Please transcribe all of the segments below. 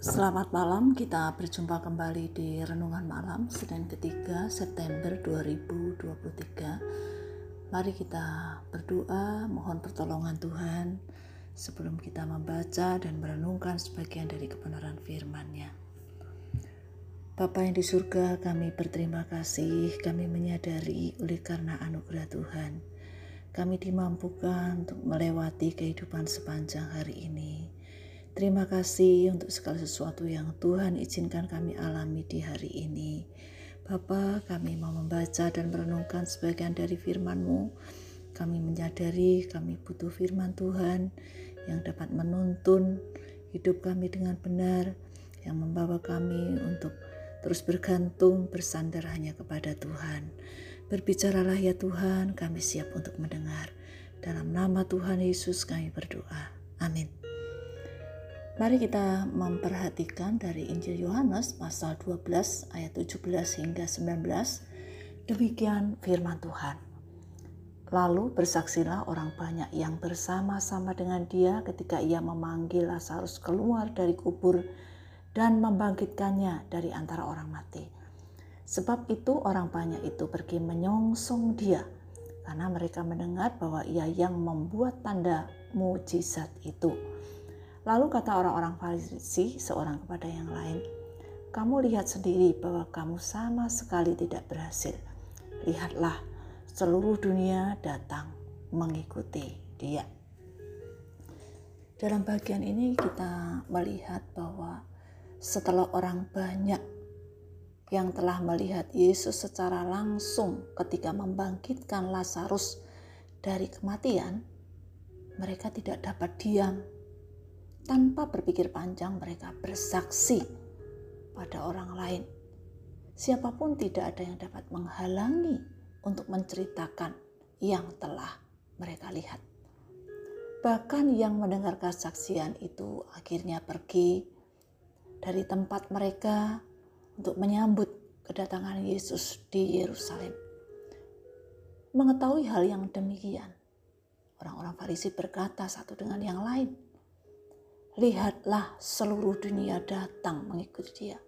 Selamat malam, kita berjumpa kembali di Renungan Malam Senin ketiga September 2023 Mari kita berdoa, mohon pertolongan Tuhan Sebelum kita membaca dan merenungkan sebagian dari kebenaran firman-Nya. Bapa yang di surga, kami berterima kasih, kami menyadari oleh karena anugerah Tuhan. Kami dimampukan untuk melewati kehidupan sepanjang hari ini Terima kasih untuk segala sesuatu yang Tuhan izinkan kami alami di hari ini. Bapa, kami mau membaca dan merenungkan sebagian dari firman-Mu. Kami menyadari kami butuh firman Tuhan yang dapat menuntun hidup kami dengan benar, yang membawa kami untuk terus bergantung bersandar hanya kepada Tuhan. Berbicaralah ya Tuhan, kami siap untuk mendengar. Dalam nama Tuhan Yesus kami berdoa. Amin. Mari kita memperhatikan dari Injil Yohanes pasal 12 ayat 17 hingga 19. Demikian firman Tuhan. Lalu bersaksilah orang banyak yang bersama-sama dengan dia ketika ia memanggil Lazarus keluar dari kubur dan membangkitkannya dari antara orang mati. Sebab itu orang banyak itu pergi menyongsong dia karena mereka mendengar bahwa ia yang membuat tanda mujizat itu. Lalu kata orang-orang Farisi seorang kepada yang lain, "Kamu lihat sendiri bahwa kamu sama sekali tidak berhasil. Lihatlah, seluruh dunia datang mengikuti Dia." Dalam bagian ini kita melihat bahwa setelah orang banyak yang telah melihat Yesus secara langsung ketika membangkitkan Lazarus dari kematian, mereka tidak dapat diam tanpa berpikir panjang, mereka bersaksi pada orang lain. Siapa pun tidak ada yang dapat menghalangi untuk menceritakan yang telah mereka lihat. Bahkan yang mendengar kesaksian itu akhirnya pergi dari tempat mereka untuk menyambut kedatangan Yesus di Yerusalem. Mengetahui hal yang demikian, orang-orang Farisi berkata satu dengan yang lain, lihatlah seluruh dunia datang mengikuti dia.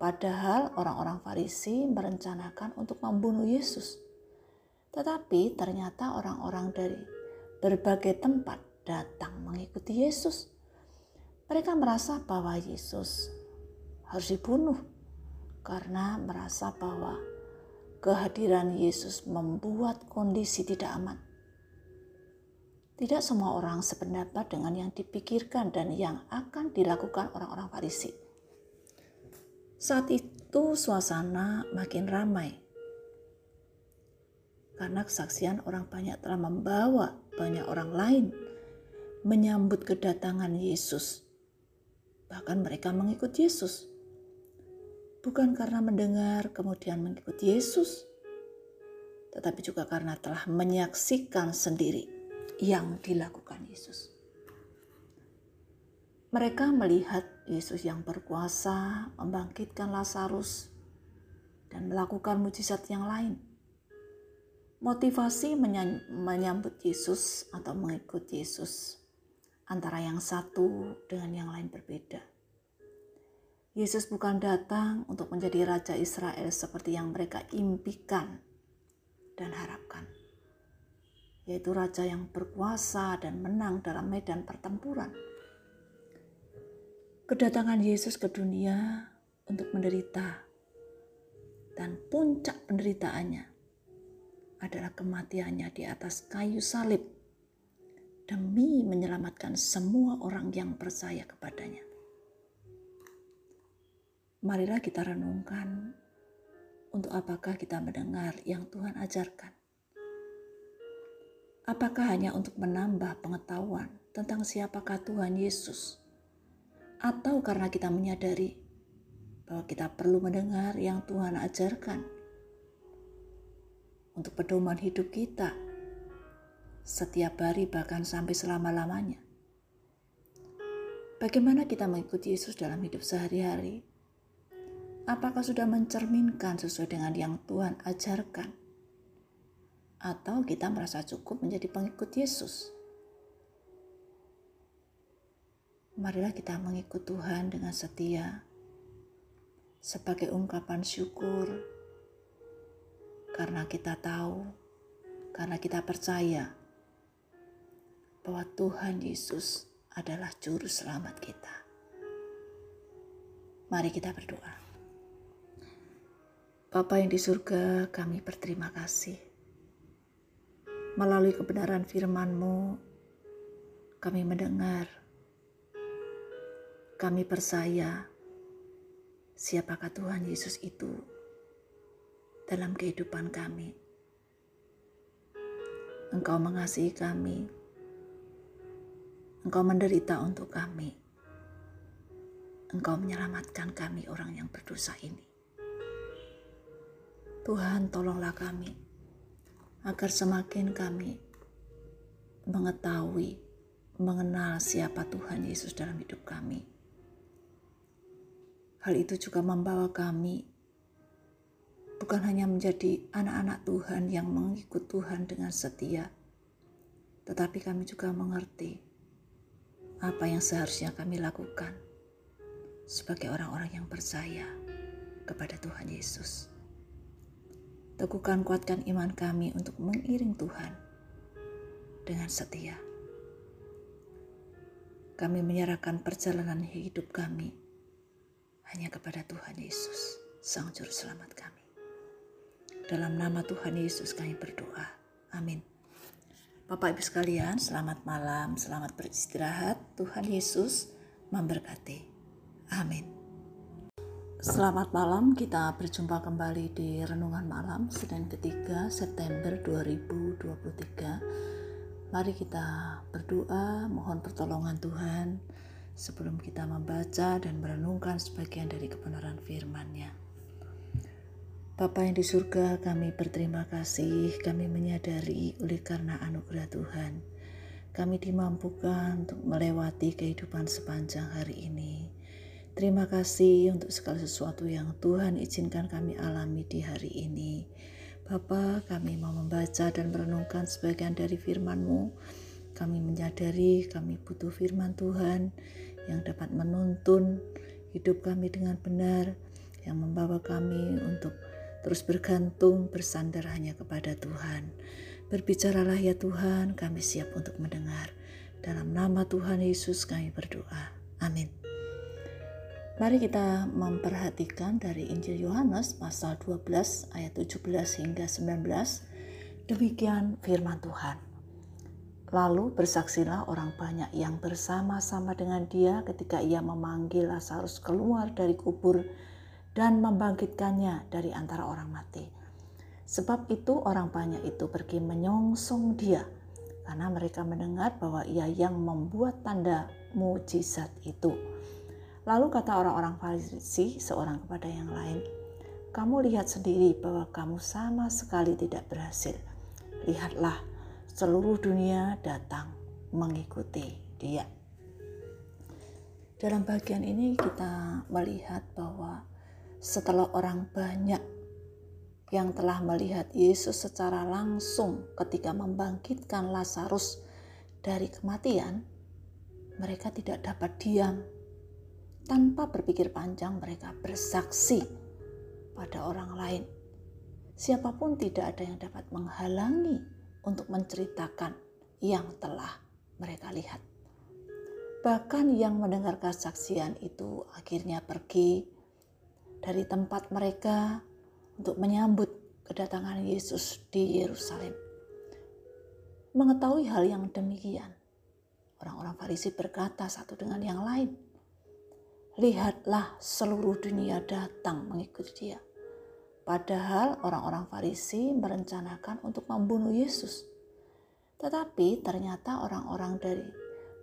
Padahal orang-orang Farisi merencanakan untuk membunuh Yesus. Tetapi ternyata orang-orang dari berbagai tempat datang mengikuti Yesus. Mereka merasa bahwa Yesus harus dibunuh karena merasa bahwa kehadiran Yesus membuat kondisi tidak aman. Tidak semua orang sependapat dengan yang dipikirkan dan yang akan dilakukan orang-orang Farisi. Saat itu suasana makin ramai karena kesaksian orang banyak telah membawa banyak orang lain menyambut kedatangan Yesus. Bahkan mereka mengikut Yesus. Bukan karena mendengar kemudian mengikut Yesus, tetapi juga karena telah menyaksikan sendiri yang dilakukan Yesus. Mereka melihat Yesus yang berkuasa membangkitkan Lazarus dan melakukan mujizat yang lain. Motivasi menyambut Yesus atau mengikut Yesus antara yang satu dengan yang lain berbeda. Yesus bukan datang untuk menjadi raja Israel seperti yang mereka impikan dan harapkan yaitu raja yang berkuasa dan menang dalam medan pertempuran. Kedatangan Yesus ke dunia untuk menderita dan puncak penderitaannya adalah kematiannya di atas kayu salib demi menyelamatkan semua orang yang percaya kepadanya. Marilah kita renungkan untuk apakah kita mendengar yang Tuhan ajarkan Apakah hanya untuk menambah pengetahuan tentang siapakah Tuhan Yesus? Atau karena kita menyadari bahwa kita perlu mendengar yang Tuhan ajarkan untuk pedoman hidup kita setiap hari bahkan sampai selama-lamanya. Bagaimana kita mengikuti Yesus dalam hidup sehari-hari? Apakah sudah mencerminkan sesuai dengan yang Tuhan ajarkan? Atau kita merasa cukup menjadi pengikut Yesus. marilah kita mengikut Tuhan dengan setia sebagai ungkapan syukur karena kita tahu, karena kita percaya bahwa Tuhan Yesus adalah juru selamat kita. Mari kita berdoa. Bapa yang di surga, kami berterima kasih. Melalui kebenaran firman-Mu, kami mendengar kami percaya siapakah Tuhan Yesus itu dalam kehidupan kami. Engkau mengasihi kami. Engkau menderita untuk kami. Engkau menyelamatkan kami orang yang berdosa ini. Tuhan tolonglah kami agar semakin kami mengetahui, mengenal siapa Tuhan Yesus dalam hidup kami Hal itu juga membawa kami bukan hanya menjadi anak-anak Tuhan yang mengikut Tuhan dengan setia, tetapi kami juga mengerti apa yang seharusnya kami lakukan sebagai orang-orang yang percaya kepada Tuhan Yesus. Teguhkan kuatkan iman kami untuk mengiring Tuhan dengan setia. Kami menyerahkan perjalanan hidup kami hanya kepada Tuhan Yesus, Sang Juru Selamat kami. Dalam nama Tuhan Yesus kami berdoa. Amin. Bapak Ibu sekalian, selamat malam, selamat beristirahat. Tuhan Yesus memberkati. Amin. Selamat malam, kita berjumpa kembali di Renungan Malam Senin ketiga September 2023. Mari kita berdoa, mohon pertolongan Tuhan sebelum kita membaca dan merenungkan sebagian dari kebenaran firman-Nya. Bapa yang di surga, kami berterima kasih, kami menyadari oleh karena anugerah Tuhan, kami dimampukan untuk melewati kehidupan sepanjang hari ini. Terima kasih untuk segala sesuatu yang Tuhan izinkan kami alami di hari ini. Bapa, kami mau membaca dan merenungkan sebagian dari firman-Mu. Kami menyadari kami butuh firman Tuhan yang dapat menuntun hidup kami dengan benar, yang membawa kami untuk terus bergantung bersandar hanya kepada Tuhan. Berbicaralah ya Tuhan, kami siap untuk mendengar. Dalam nama Tuhan Yesus kami berdoa. Amin. Mari kita memperhatikan dari Injil Yohanes pasal 12 ayat 17 hingga 19. Demikian firman Tuhan. Lalu bersaksilah orang banyak yang bersama-sama dengan dia ketika ia memanggil Lazarus keluar dari kubur dan membangkitkannya dari antara orang mati. Sebab itu orang banyak itu pergi menyongsong dia karena mereka mendengar bahwa ia yang membuat tanda mujizat itu. Lalu kata orang-orang Farisi seorang kepada yang lain, "Kamu lihat sendiri bahwa kamu sama sekali tidak berhasil. Lihatlah, seluruh dunia datang mengikuti dia. Dalam bagian ini kita melihat bahwa setelah orang banyak yang telah melihat Yesus secara langsung ketika membangkitkan Lazarus dari kematian, mereka tidak dapat diam. Tanpa berpikir panjang, mereka bersaksi pada orang lain. Siapa pun tidak ada yang dapat menghalangi untuk menceritakan yang telah mereka lihat. Bahkan yang mendengar kesaksian itu akhirnya pergi dari tempat mereka untuk menyambut kedatangan Yesus di Yerusalem. Mengetahui hal yang demikian, orang-orang Farisi berkata satu dengan yang lain, "Lihatlah, seluruh dunia datang mengikuti Dia." Padahal orang-orang Farisi merencanakan untuk membunuh Yesus. Tetapi ternyata orang-orang dari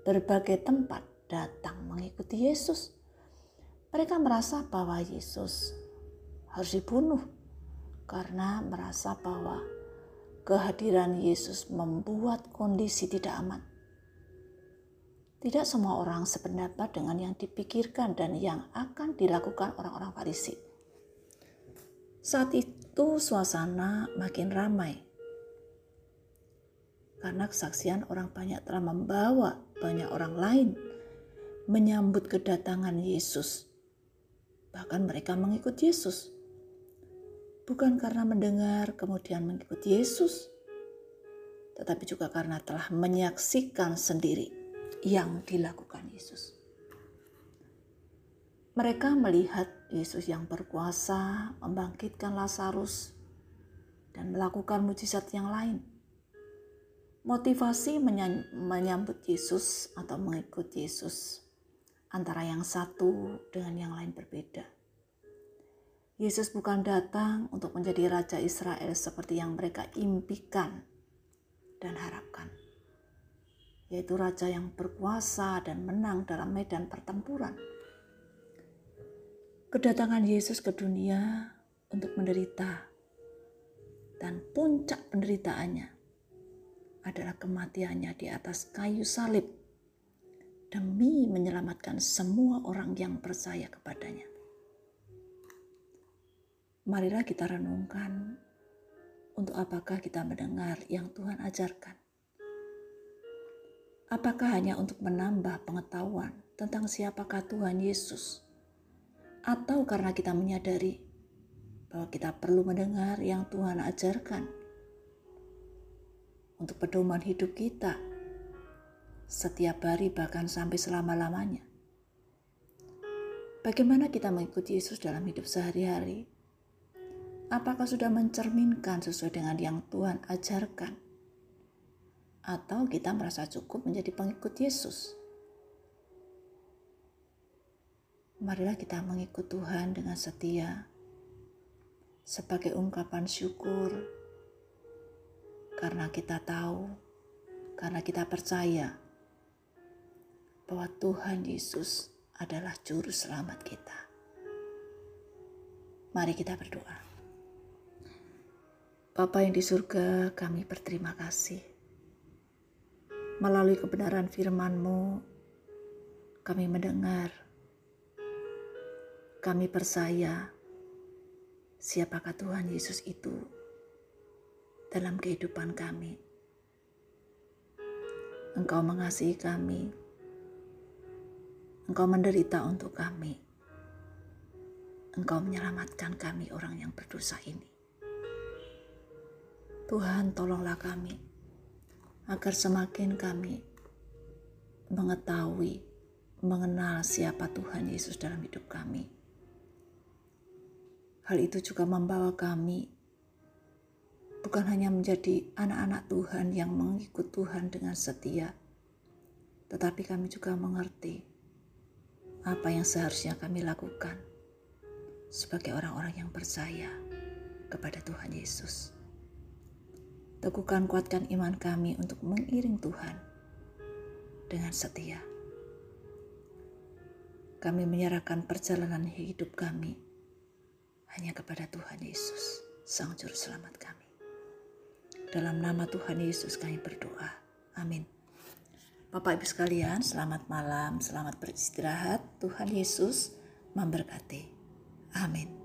berbagai tempat datang mengikuti Yesus. Mereka merasa bahwa Yesus harus dibunuh karena merasa bahwa kehadiran Yesus membuat kondisi tidak aman. Tidak semua orang sependapat dengan yang dipikirkan dan yang akan dilakukan orang-orang Farisi. Saat itu suasana makin ramai karena kesaksian orang banyak telah membawa banyak orang lain menyambut kedatangan Yesus. Bahkan mereka mengikut Yesus. Bukan karena mendengar kemudian mengikut Yesus, tetapi juga karena telah menyaksikan sendiri yang dilakukan Yesus. Mereka melihat Yesus yang berkuasa membangkitkan Lazarus dan melakukan mujizat yang lain. Motivasi menyambut Yesus atau mengikut Yesus antara yang satu dengan yang lain berbeda. Yesus bukan datang untuk menjadi raja Israel seperti yang mereka impikan dan harapkan, yaitu raja yang berkuasa dan menang dalam medan pertempuran. Kedatangan Yesus ke dunia untuk menderita, dan puncak penderitaannya adalah kematiannya di atas kayu salib demi menyelamatkan semua orang yang percaya kepadanya. Marilah kita renungkan untuk apakah kita mendengar yang Tuhan ajarkan. Apakah hanya untuk menambah pengetahuan tentang siapakah Tuhan Yesus? Atau karena kita menyadari bahwa kita perlu mendengar yang Tuhan ajarkan untuk pedoman hidup kita setiap hari bahkan sampai selama-lamanya. Bagaimana kita mengikuti Yesus dalam hidup sehari-hari? Apakah sudah mencerminkan sesuai dengan yang Tuhan ajarkan? Atau kita merasa cukup menjadi pengikut Yesus? Marilah kita mengikut Tuhan dengan setia sebagai ungkapan syukur karena kita tahu, karena kita percaya bahwa Tuhan Yesus adalah Juru Selamat kita. Mari kita berdoa. Bapa yang di surga, kami berterima kasih. Melalui kebenaran firman-Mu, kami mendengar, kami percaya siapakah Tuhan Yesus itu dalam kehidupan kami. Engkau mengasihi kami. Engkau menderita untuk kami. Engkau menyelamatkan kami orang yang berdosa ini. Tuhan tolonglah kami agar semakin kami mengetahui, mengenal siapa Tuhan Yesus dalam hidup kami. Hal itu juga membawa kami bukan hanya menjadi anak-anak Tuhan yang mengikut Tuhan dengan setia, tetapi kami juga mengerti apa yang seharusnya kami lakukan sebagai orang-orang yang percaya kepada Tuhan Yesus. Teguhkan kuatkan iman kami untuk mengiring Tuhan dengan setia. Kami menyerahkan perjalanan hidup kami hanya kepada Tuhan Yesus, Sang Juru Selamat kami. Dalam nama Tuhan Yesus kami berdoa. Amin. Bapak Ibu sekalian, selamat malam, selamat beristirahat. Tuhan Yesus memberkati. Amin.